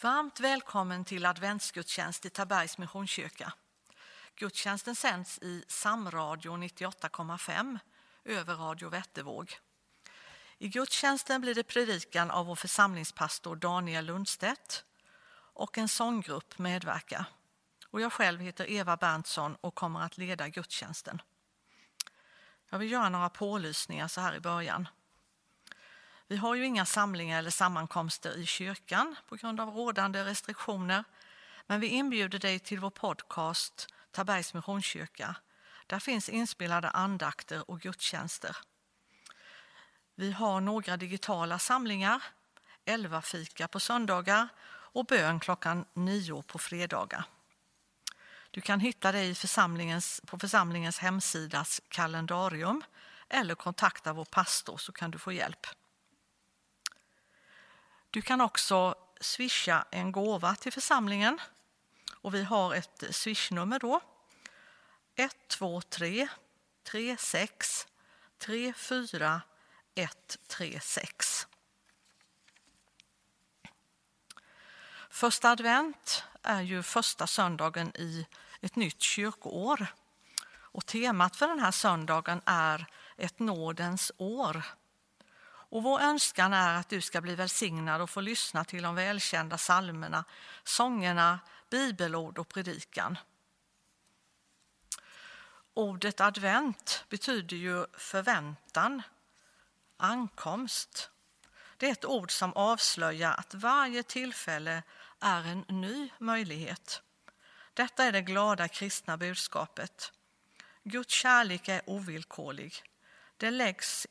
Varmt välkommen till adventsgudstjänst i Tabergs Missionskyrka. Gudstjänsten sänds i Samradio 98,5 över Radio Vättervåg. I gudstjänsten blir det predikan av vår församlingspastor Daniel Lundstedt och en sånggrupp medverkar. Och jag själv heter Eva Berntsson och kommer att leda gudstjänsten. Jag vill göra några pålysningar så här i början. Vi har ju inga samlingar eller sammankomster i kyrkan på grund av rådande restriktioner. Men vi inbjuder dig till vår podcast Tabergs Missionskyrka. Där finns inspelade andakter och gudstjänster. Vi har några digitala samlingar, elva fika på söndagar och bön klockan nio på fredagar. Du kan hitta dig församlingens, på församlingens hemsidas kalendarium eller kontakta vår pastor så kan du få hjälp. Du kan också swisha en gåva till församlingen. Och vi har ett swishnummer då. 123 36 34 136. Första advent är ju första söndagen i ett nytt kyrkoår. Och temat för den här söndagen är ett nådens år. Och vår önskan är att du ska bli välsignad och få lyssna till de välkända psalmerna, sångerna, bibelord och predikan. Ordet advent betyder ju förväntan, ankomst. Det är ett ord som avslöjar att varje tillfälle är en ny möjlighet. Detta är det glada kristna budskapet. Guds kärlek är ovillkorlig. Det läggs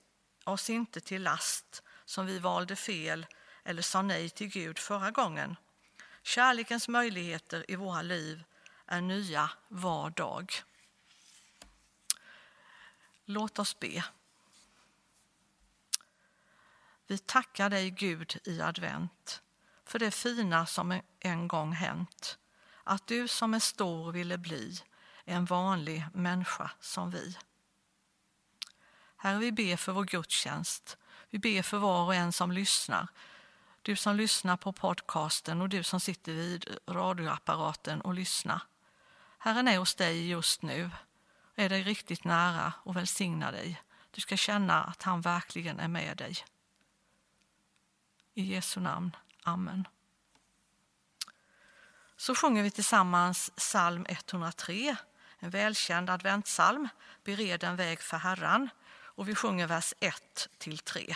oss inte till last som vi valde fel eller sa nej till Gud förra gången. Kärlekens möjligheter i våra liv är nya var dag. Låt oss be. Vi tackar dig Gud i advent för det fina som en gång hänt. Att du som är stor ville bli en vanlig människa som vi. Herre, vi ber för vår gudstjänst. Vi ber för var och en som lyssnar. Du som lyssnar på podcasten och du som sitter vid radioapparaten och lyssnar. Herren är hos dig just nu, är dig riktigt nära och välsignar dig. Du ska känna att han verkligen är med dig. I Jesu namn. Amen. Så sjunger vi tillsammans psalm 103, en välkänd adventsalm, Bered en väg för Herren och vi sjunger vers 1 till 3.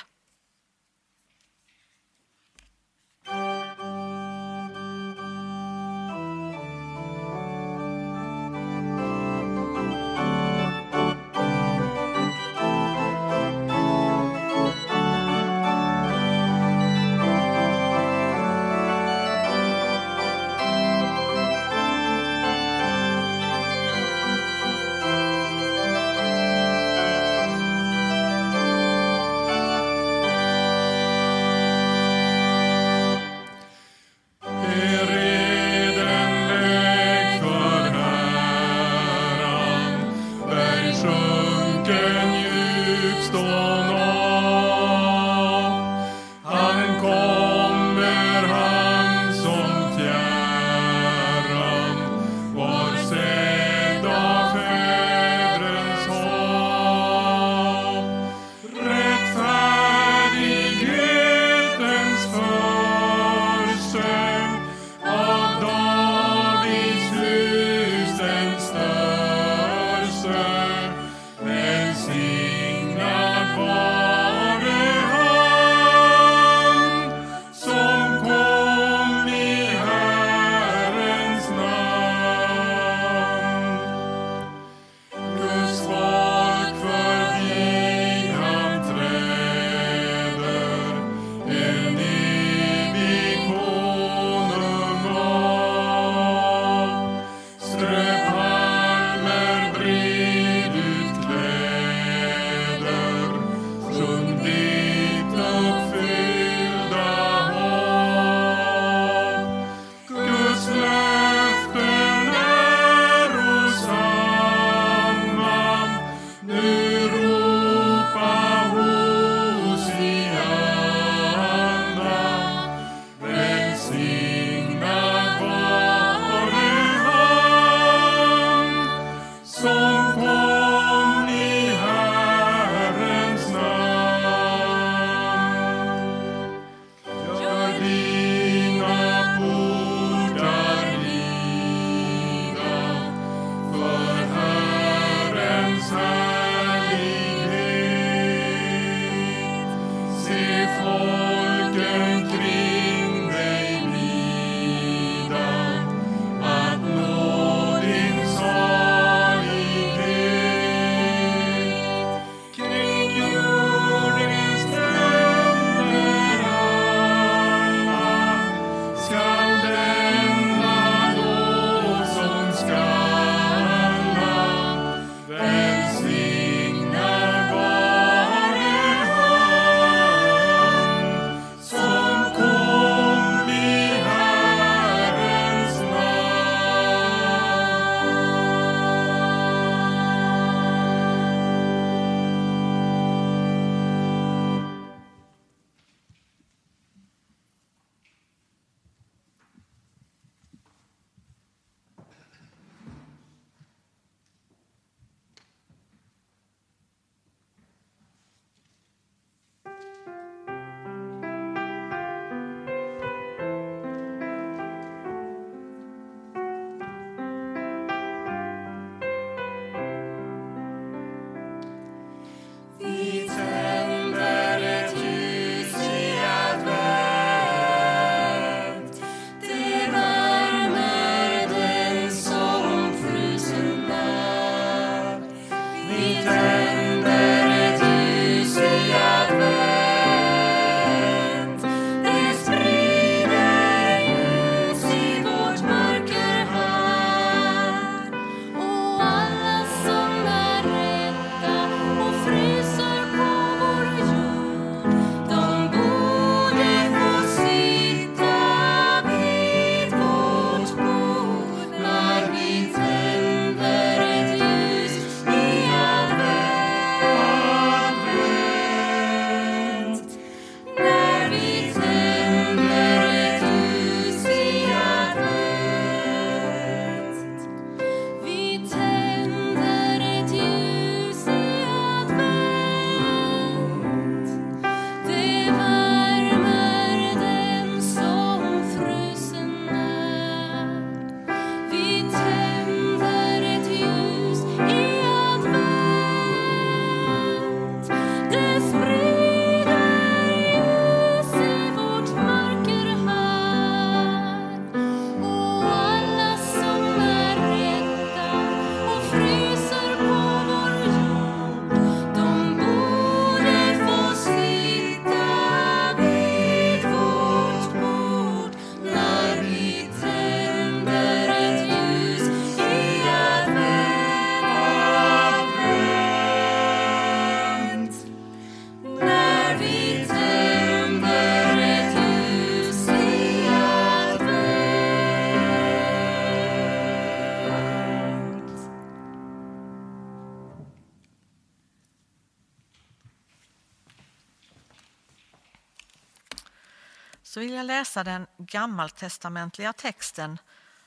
Så vill jag läsa den gammaltestamentliga texten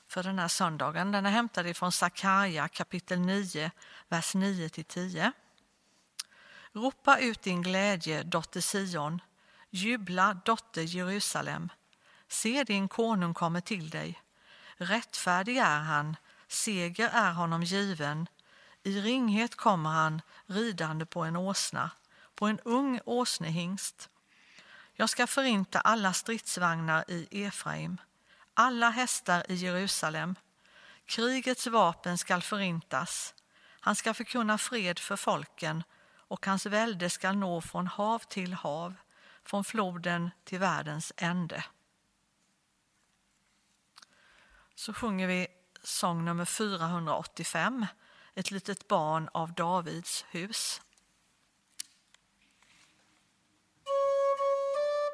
för den här söndagen. Den är hämtad ifrån Sakarja kapitel 9, vers 9-10. Ropa ut din glädje, dotter Sion. Jubla, dotter Jerusalem. Se, din konung kommer till dig. Rättfärdig är han, seger är honom given. I ringhet kommer han ridande på en åsna, på en ung åsnehingst. Jag ska förinta alla stridsvagnar i Efraim, alla hästar i Jerusalem. Krigets vapen skall förintas. Han ska förkunna fred för folken och hans välde skall nå från hav till hav, från floden till världens ände. Så sjunger vi sång nummer 485, Ett litet barn av Davids hus.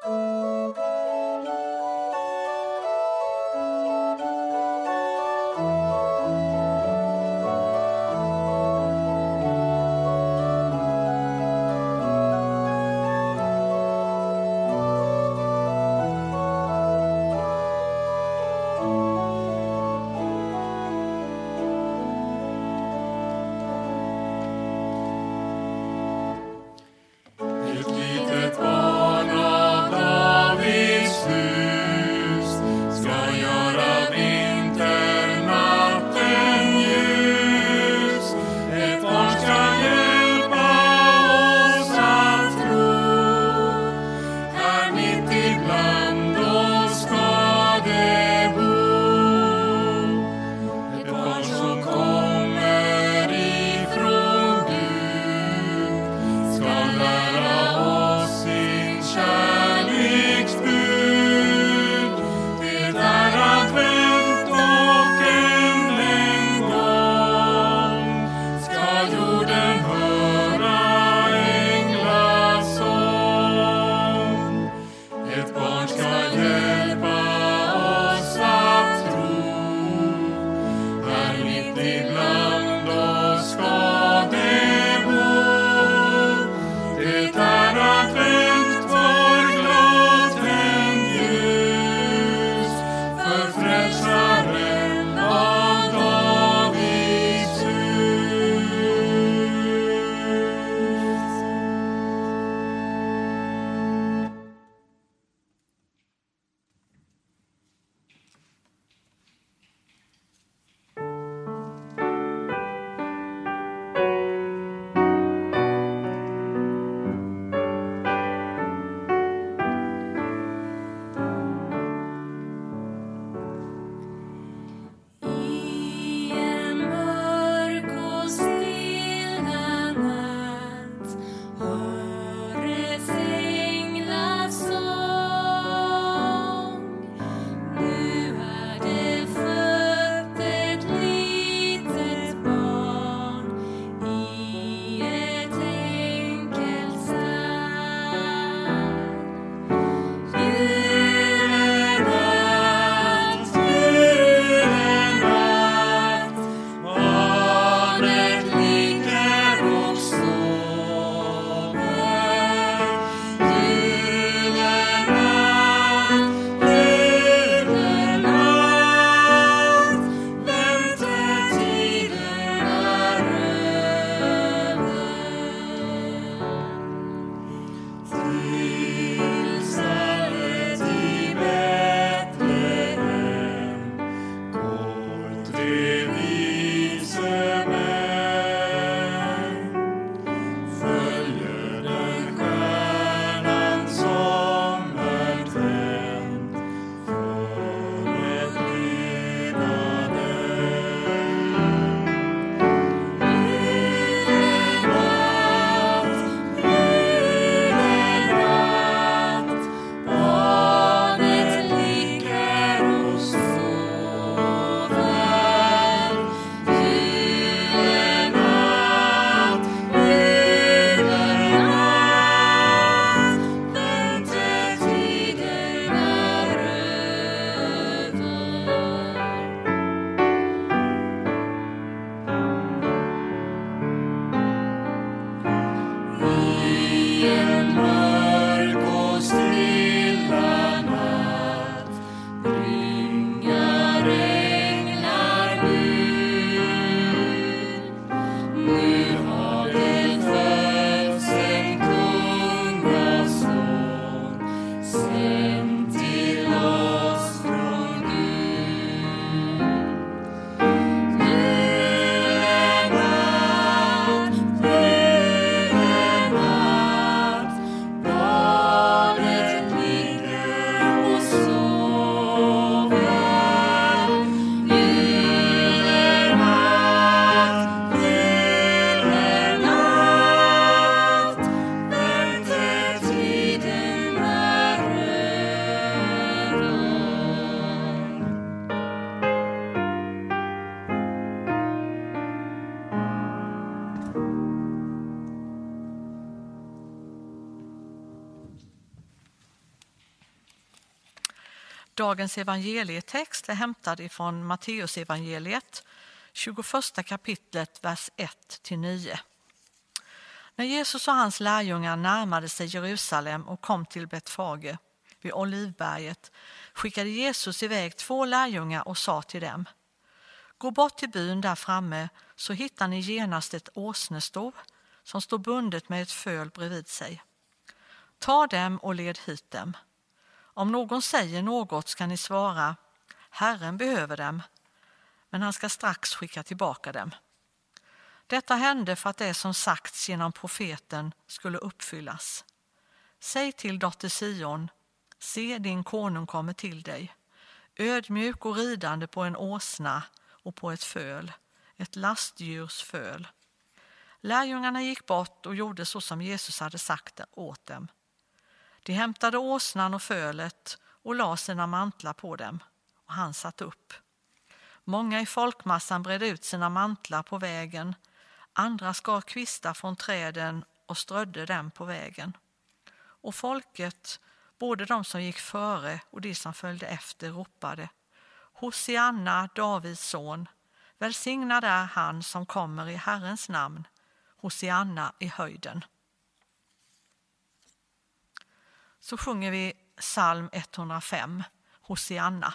Ett Dagens evangelietext är hämtad ifrån Matteusevangeliet 21 kapitlet, vers 1-9. När Jesus och hans lärjungar närmade sig Jerusalem och kom till Betfage vid Olivberget skickade Jesus iväg två lärjungar och sa till dem Gå bort till byn där framme så hittar ni genast ett åsnesto som står bundet med ett föl bredvid sig. Ta dem och led hit dem. Om någon säger något ska ni svara Herren behöver dem, men han ska strax skicka tillbaka dem. Detta hände för att det som sagts genom profeten skulle uppfyllas. Säg till dotter Sion, se din konung kommer till dig, ödmjuk och ridande på en åsna och på ett föl, ett lastdjurs föl. Lärjungarna gick bort och gjorde så som Jesus hade sagt åt dem. De hämtade åsnan och fölet och la sina mantlar på dem, och han satt upp. Många i folkmassan bredde ut sina mantlar på vägen, andra skar kvistar från träden och strödde dem på vägen. Och folket, både de som gick före och de som följde efter, ropade Hosianna, Davids son, välsignad är han som kommer i Herrens namn, Hosianna i höjden. Så sjunger vi psalm 105, Hosianna.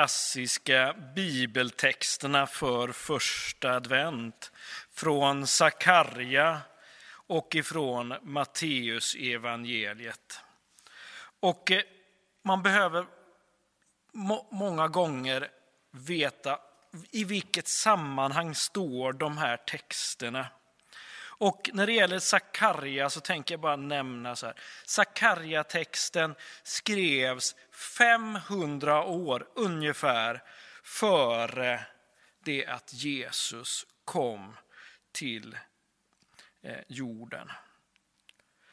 Klassiska bibeltexterna för första advent från Sakarja och ifrån Matteus evangeliet. Och eh, man behöver må många gånger veta i vilket sammanhang står de här texterna. Och när det gäller Sakarja så tänker jag bara nämna så här. Sakarja-texten skrevs 500 år ungefär före det att Jesus kom till eh, jorden.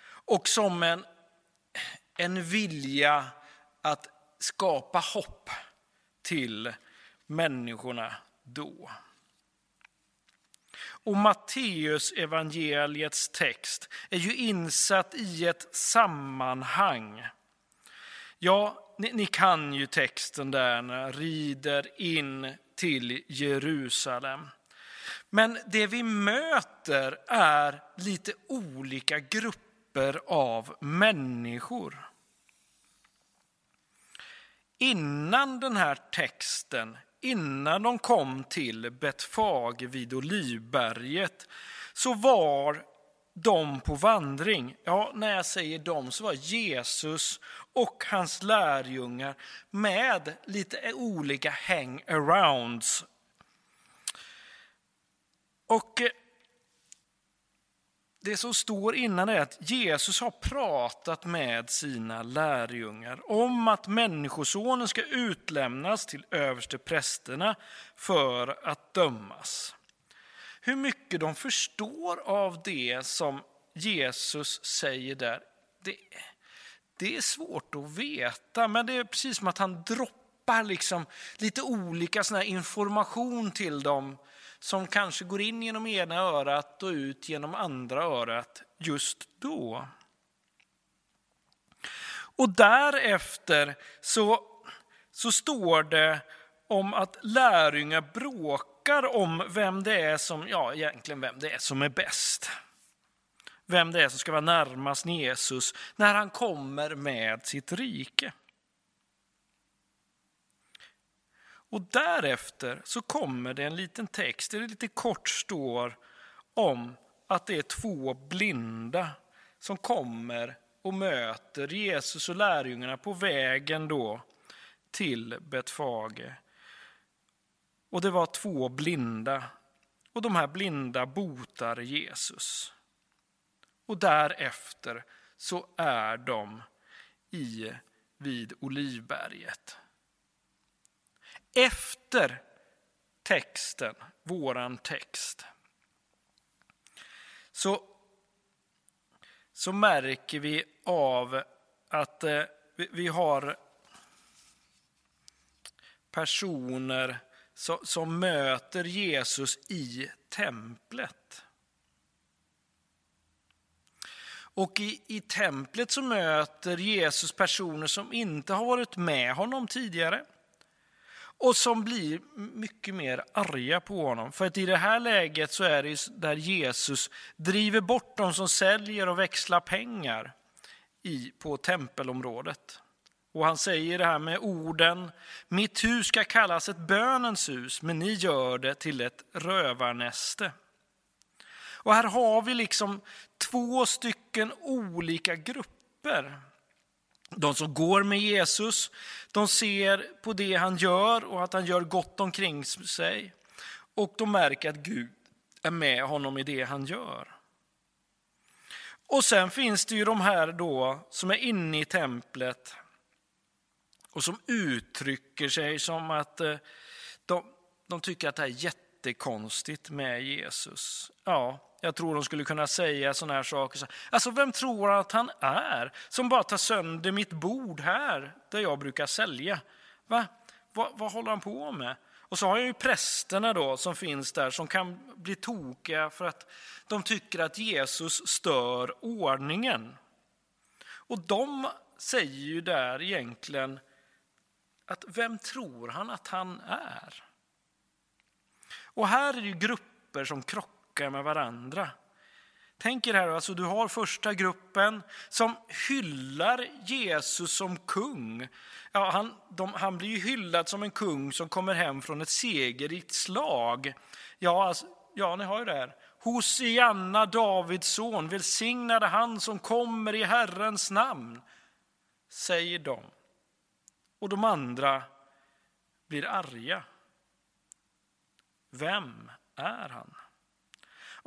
Och som en, en vilja att skapa hopp till människorna då. Och Matteus evangeliets text är ju insatt i ett sammanhang. Ja, ni, ni kan ju texten där när rider in till Jerusalem. Men det vi möter är lite olika grupper av människor. Innan den här texten innan de kom till Betfage vid Olivberget så var de på vandring. Ja, när jag säger de så var Jesus och hans lärjungar med lite olika hang-arounds. Och eh, det som står innan är att Jesus har pratat med sina lärjungar om att Människosonen ska utlämnas till överste prästerna för att dömas. Hur mycket de förstår av det som Jesus säger där, det, det är svårt att veta. Men det är precis som att han droppar liksom lite olika sån information till dem som kanske går in genom ena örat och ut genom andra örat just då. Och därefter så, så står det om att lärjungar bråkar om vem det är som, ja egentligen vem det är som är bäst. Vem det är som ska vara närmast Jesus när han kommer med sitt rike. Och därefter så kommer det en liten text där det lite kort står om att det är två blinda som kommer och möter Jesus och lärjungarna på vägen då till Betfage. Och det var två blinda och de här blinda botar Jesus. Och därefter så är de i vid Olivberget efter texten, våran text, så, så märker vi av att eh, vi, vi, har personer som, som möter Jesus i templet. Och i, i templet så möter Jesus personer som inte har varit med honom tidigare och som blir mycket mer arga på honom. För att i det här läget så är det där Jesus driver bort de som säljer och växlar pengar i, på tempelområdet. Och han säger det här med orden, mitt hus ska kallas ett bönens hus, men ni gör det till ett rövarnäste. Och här har vi liksom två stycken olika grupper de som går med Jesus, de ser på det han gör och att han gör gott omkring sig. Och de märker att Gud är med honom i det han gör. Och sen finns det ju de här då som är inne i templet och som uttrycker sig som att eh, de, de tycker att det här är jättekonstigt med Jesus. Ja, jag tror de skulle kunna säga sådana här saker. Alltså vem tror han att han är? Som bara tar sönder mitt bord här, där jag brukar sälja. Va? Va, vad håller han på med? Och så har jag ju prästerna då som finns där som kan bli tokiga för att de tycker att Jesus stör ordningen. Och de säger ju där egentligen att vem tror han att han är? Och här är det ju grupper som krockar krockar med varandra. Tänk er här, alltså du har första gruppen som hyllar Jesus som kung. Ja, han, de, han blir ju hyllad som en kung som kommer hem från ett segerrikt slag. Ja, alltså, ja, ni har ju det här. Hosianna, Davids son, välsignade han som kommer i Herrens namn, säger de. Och de andra blir arga. Vem är han?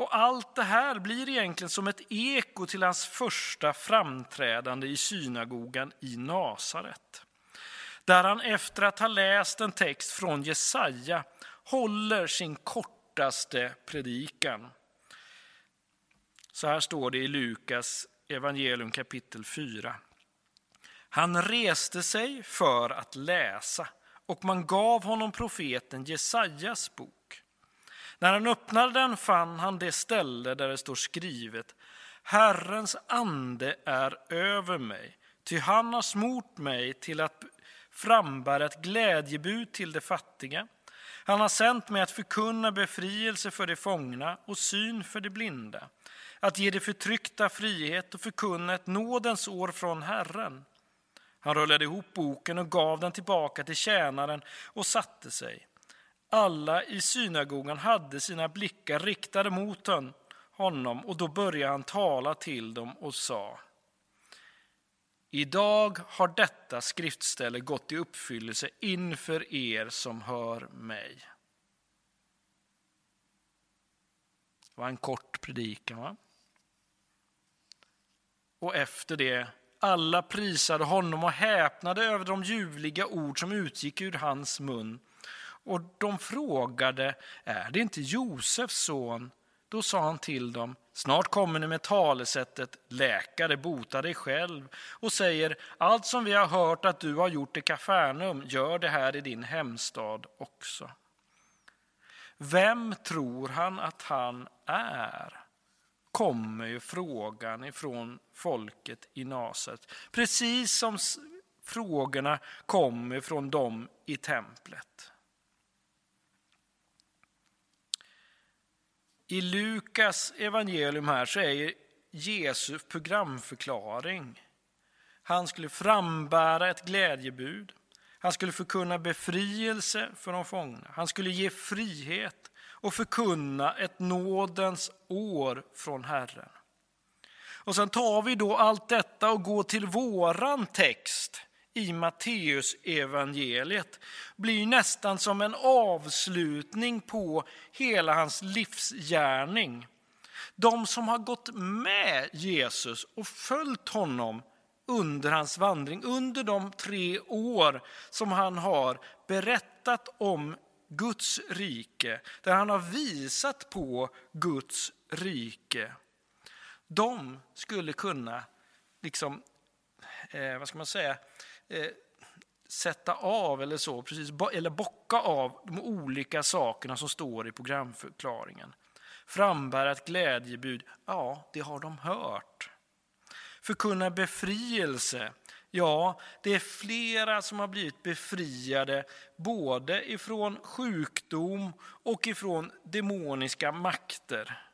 Och allt det här blir egentligen som ett eko till hans första framträdande i synagogan i Nasaret. Där han efter att ha läst en text från Jesaja håller sin kortaste predikan. Så här står det i Lukas evangelium kapitel 4. Han reste sig för att läsa och man gav honom profeten Jesajas bok. När han öppnade den fann han det ställe där det står skrivet Herrens ande är över mig, ty han har smort mig till att frambära ett glädjebud till de fattiga. Han har sänt mig att förkunna befrielse för de fångna och syn för de blinda, att ge de förtryckta frihet och förkunna ett nådens år från Herren. Han rullade ihop boken och gav den tillbaka till tjänaren och satte sig. Alla i synagogan hade sina blickar riktade mot honom och då började han tala till dem och sa Idag har detta skriftställe gått i uppfyllelse inför er som hör mig. Det var en kort predikan. Va? Och efter det, alla prisade honom och häpnade över de ljuvliga ord som utgick ur hans mun. Och de frågade, är det inte Josefs son? Då sa han till dem, snart kommer ni med talesättet läkare, bota dig själv och säger, allt som vi har hört att du har gjort i Kafarnaum, gör det här i din hemstad också. Vem tror han att han är? kommer ju frågan ifrån folket i Naset. Precis som frågorna kommer från dem i templet. I Lukas evangelium här så är Jesu programförklaring. Han skulle frambära ett glädjebud. Han skulle förkunna befrielse för de fångna. Han skulle ge frihet och förkunna ett nådens år från Herren. Och sen tar vi då allt detta och går till våran text i Matteus evangeliet blir nästan som en avslutning på hela hans livsgärning. De som har gått med Jesus och följt honom under hans vandring, under de tre år som han har berättat om Guds rike, där han har visat på Guds rike. De skulle kunna, liksom, eh, vad ska man säga, eh, sätta av eller så, precis, eller bocka av de olika sakerna som står i programförklaringen. Frambära ett glädjebud, ja, det har de hört. Förkunna befrielse, ja, det är flera som har blivit befriade både ifrån sjukdom och ifrån demoniska makter.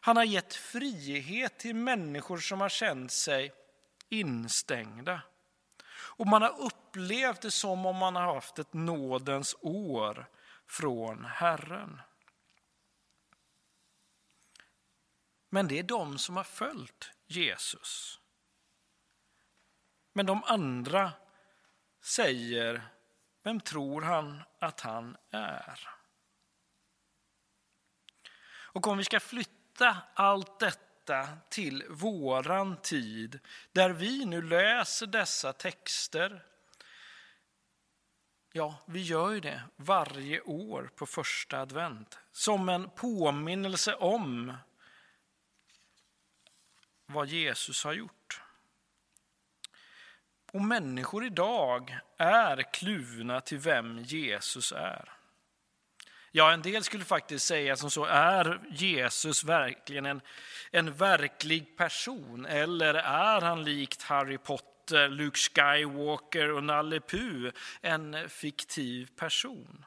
Han har gett frihet till människor som har känt sig instängda. Och man har upplevt det som om man har haft ett nådens år från Herren. Men det är de som har följt Jesus. Men de andra säger, vem tror han att han är? Och om vi ska flytta allt detta till våran tid, där vi nu läser dessa texter. Ja, vi gör ju det varje år på första advent, som en påminnelse om vad Jesus har gjort. Och människor idag är kluvna till vem Jesus är. Ja, en del skulle faktiskt säga som så, är Jesus verkligen en, en verklig person? Eller är han likt Harry Potter, Luke Skywalker och Nalle Puh en fiktiv person?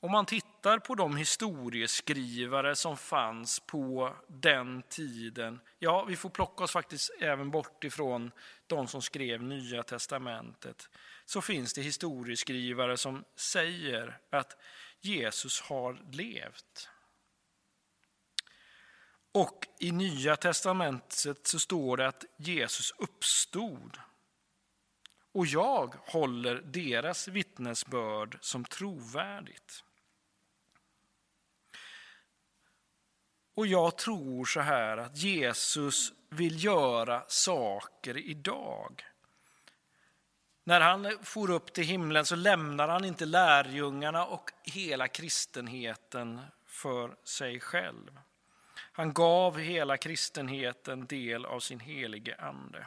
Om man tittar på de historieskrivare som fanns på den tiden, ja, vi får plocka oss faktiskt även bort ifrån de som skrev Nya testamentet, så finns det historieskrivare som säger att Jesus har levt. Och i Nya testamentet så står det att Jesus uppstod. Och jag håller deras vittnesbörd som trovärdigt. Och jag tror så här att Jesus vill göra saker idag. När han for upp till himlen så lämnar han inte lärjungarna och hela kristenheten för sig själv. Han gav hela kristenheten del av sin helige ande.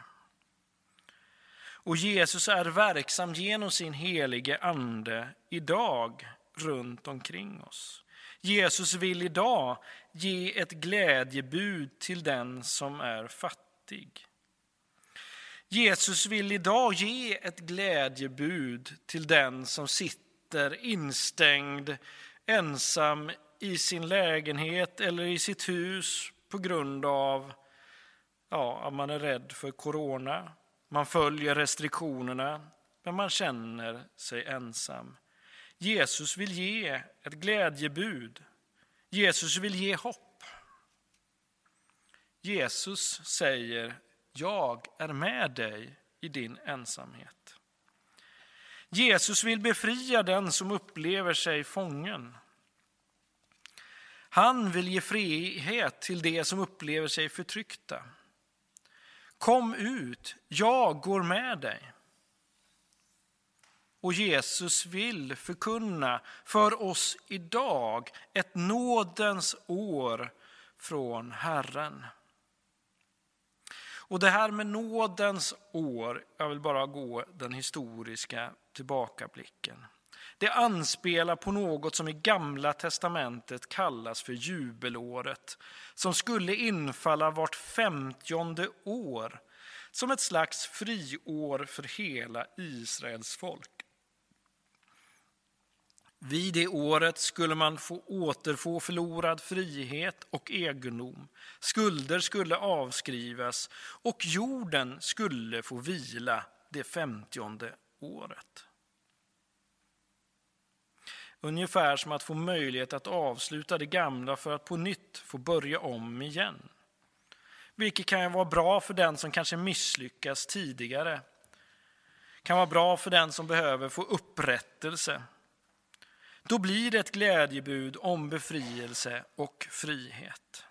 Och Jesus är verksam genom sin helige ande idag runt omkring oss. Jesus vill idag ge ett glädjebud till den som är fattig. Jesus vill idag ge ett glädjebud till den som sitter instängd ensam i sin lägenhet eller i sitt hus på grund av ja, att man är rädd för corona. Man följer restriktionerna, men man känner sig ensam. Jesus vill ge ett glädjebud. Jesus vill ge hopp. Jesus säger, jag är med dig i din ensamhet. Jesus vill befria den som upplever sig fången. Han vill ge frihet till de som upplever sig förtryckta. Kom ut, jag går med dig. Och Jesus vill förkunna för oss idag ett nådens år från Herren. Och det här med nådens år, jag vill bara gå den historiska tillbakablicken. Det anspelar på något som i Gamla testamentet kallas för jubelåret, som skulle infalla vart femtionde år, som ett slags friår för hela Israels folk. Vid det året skulle man få återfå förlorad frihet och egendom. Skulder skulle avskrivas och jorden skulle få vila det femtionde året. Ungefär som att få möjlighet att avsluta det gamla för att på nytt få börja om igen. Vilket kan vara bra för den som kanske misslyckas tidigare. Kan vara bra för den som behöver få upprättelse. Då blir det ett glädjebud om befrielse och frihet.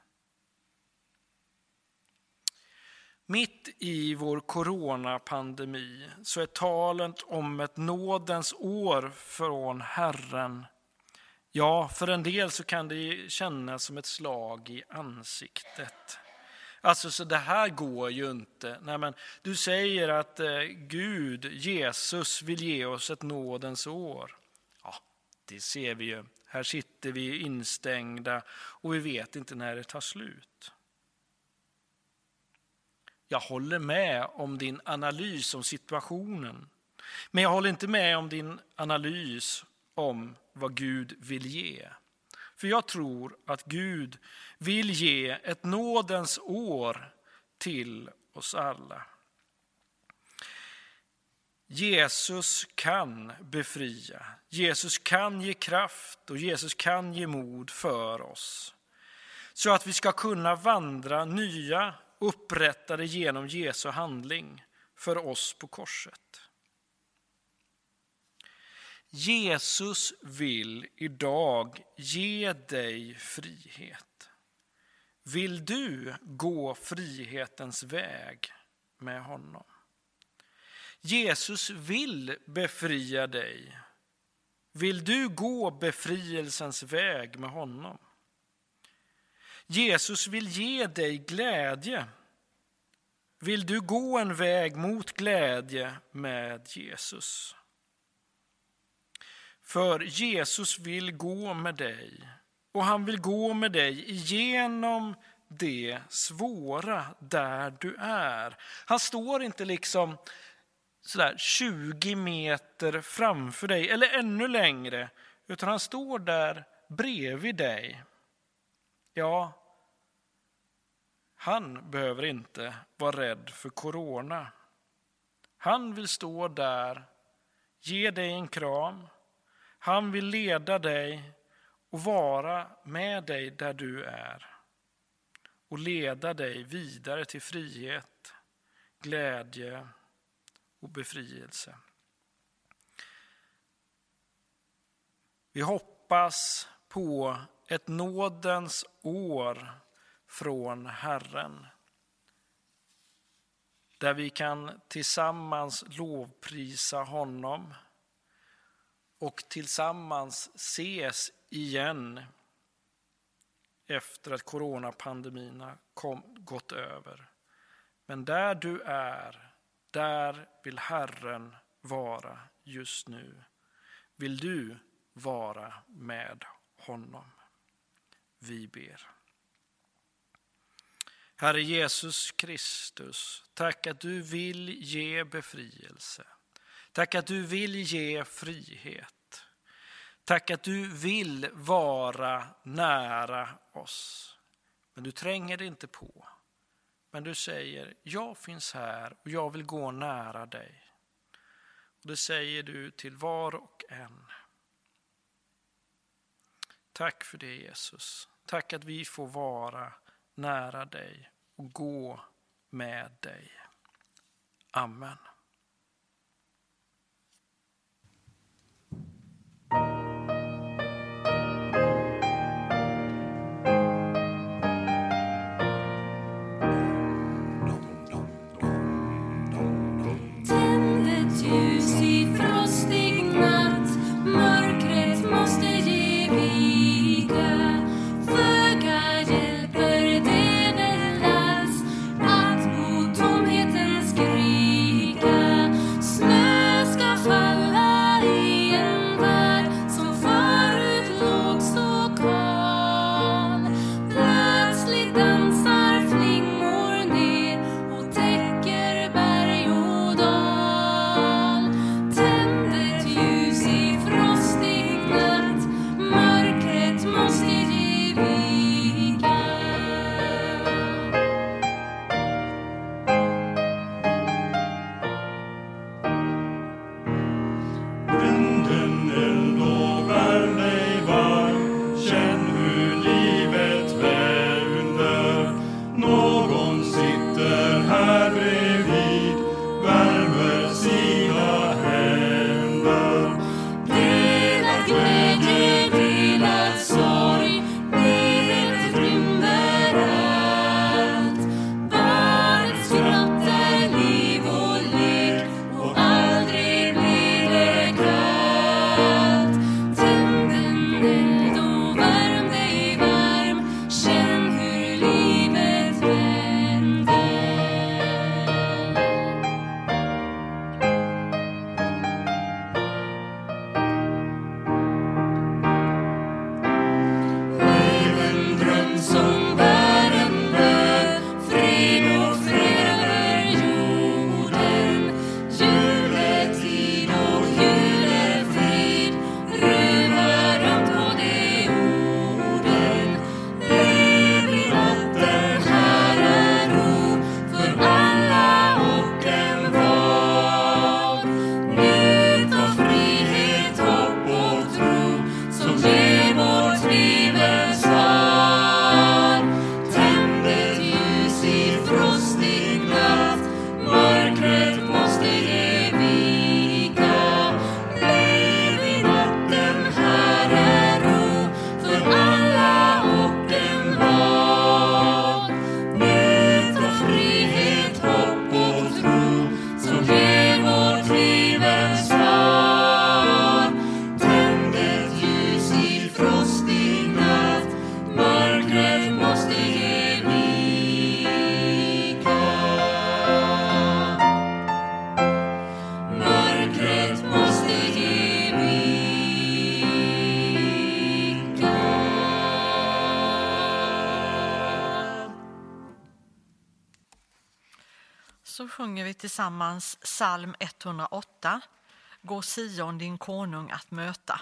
Mitt i vår coronapandemi så är talet om ett nådens år från Herren, ja, för en del så kan det kännas som ett slag i ansiktet. Alltså, så det här går ju inte. Nej, men du säger att eh, Gud, Jesus, vill ge oss ett nådens år. Ja, det ser vi ju. Här sitter vi instängda och vi vet inte när det tar slut. Jag håller med om din analys om situationen. Men jag håller inte med om din analys om vad Gud vill ge. För jag tror att Gud vill ge ett nådens år till oss alla. Jesus kan befria, Jesus kan ge kraft och Jesus kan ge mod för oss. Så att vi ska kunna vandra nya upprättade genom Jesu handling för oss på korset. Jesus vill idag ge dig frihet. Vill du gå frihetens väg med honom? Jesus vill befria dig. Vill du gå befrielsens väg med honom? Jesus vill ge dig glädje. Vill du gå en väg mot glädje med Jesus? För Jesus vill gå med dig och han vill gå med dig igenom det svåra där du är. Han står inte liksom sådär 20 meter framför dig eller ännu längre, utan han står där bredvid dig Ja, han behöver inte vara rädd för corona. Han vill stå där, ge dig en kram. Han vill leda dig och vara med dig där du är och leda dig vidare till frihet, glädje och befrielse. Vi hoppas på ett nådens år från Herren. Där vi kan tillsammans lovprisa honom och tillsammans ses igen efter att coronapandemin har gått över. Men där du är, där vill Herren vara just nu. Vill du vara med honom? Vi ber. Herre Jesus Kristus, tack att du vill ge befrielse. Tack att du vill ge frihet. Tack att du vill vara nära oss. Men du tränger dig inte på. Men du säger, jag finns här och jag vill gå nära dig. Och det säger du till var och en. Tack för det Jesus. Tack att vi får vara nära dig och gå med dig. Amen. Tillsammans psalm 108. Gå Sion din konung att möta. Sion, din konung att möta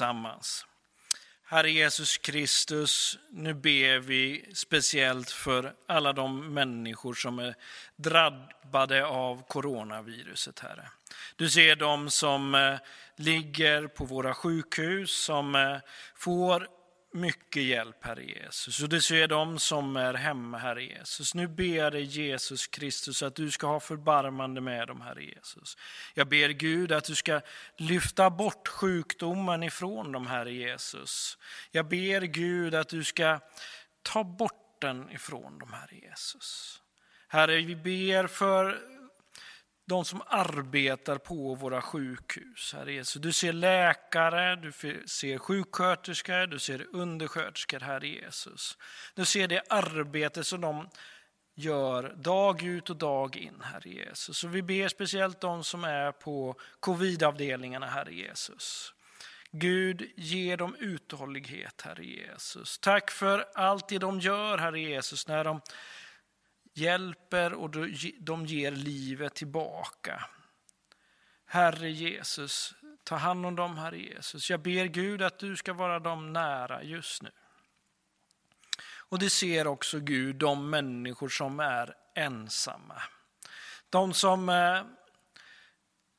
tillsammans. Herre Jesus Kristus, nu ber vi speciellt för alla de människor som är drabbade av coronaviruset, Herre. Du ser dem som eh, ligger på våra sjukhus, som eh, får mycket hjälp, Herre Jesus. Och du ser dem som är hemma, Herre Jesus. Nu ber jag dig, Jesus Kristus, att du ska ha förbarmande med dem, Herre Jesus. Jag ber Gud att du ska lyfta bort sjukdomen ifrån dem, Herre Jesus. Jag ber Gud att du ska ta bort den ifrån dem, Herre Jesus. Herre, vi ber för de som arbetar på våra sjukhus. Herre Jesus. Du ser läkare, du ser sjuksköterskor, du ser undersköterskor, Herre Jesus. Du ser det arbete som de gör dag ut och dag in, Herre Jesus. Så vi ber speciellt de som är på covidavdelningarna, Herre Jesus. Gud, ge dem uthållighet, Herre Jesus. Tack för allt det de gör, Herre Jesus, när de hjälper och de ger livet tillbaka. Herre Jesus, ta hand om dem, Herre Jesus. Jag ber Gud att du ska vara dem nära just nu. Och det ser också Gud de människor som är ensamma. De som eh,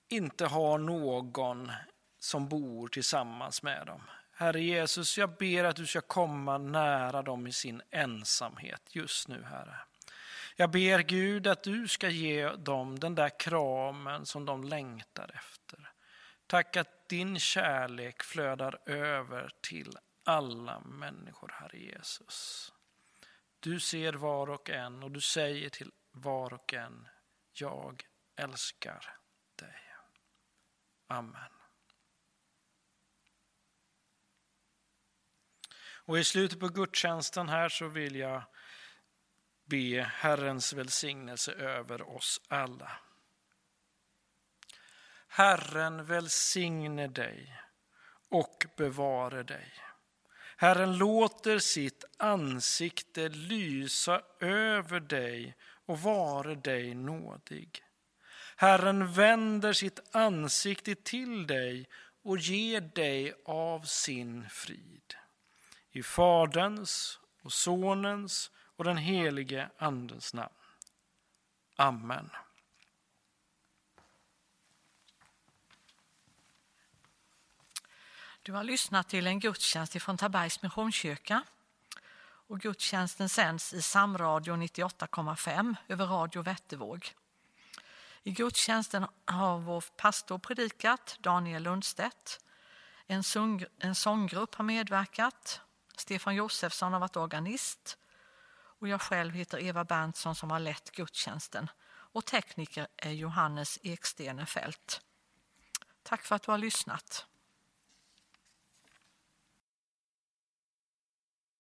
inte har någon som bor tillsammans med dem. Herre Jesus, jag ber att du ska komma nära dem i sin ensamhet just nu, Herre. Jag ber Gud att du ska ge dem den där kramen som de längtar efter. Tack att din kärlek flödar över till alla människor, Herre Jesus. Du ser var och en och du säger till var och en, jag älskar dig. Amen. Och i slutet på gudstjänsten här så vill jag be Herrens välsignelse över oss alla. Herren välsigne dig och bevare dig. Herren låter sitt ansikte lysa över dig och vare dig nådig. Herren vänder sitt ansikte till dig och ger dig av sin frid. I Faderns och Sonens och den helige Andens namn. Amen. Du har lyssnat till en gudstjänst från Tabergs Missionskyrka. Och gudstjänsten sänds i Samradio 98,5 över Radio Vättervåg. I gudstjänsten har vår pastor predikat, Daniel Lundstedt. En, sång, en sånggrupp har medverkat. Stefan Josefsson har varit organist och jag själv heter Eva Berntsson som har lett gudstjänsten och tekniker är Johannes Ekstenefelt. Tack för att du har lyssnat.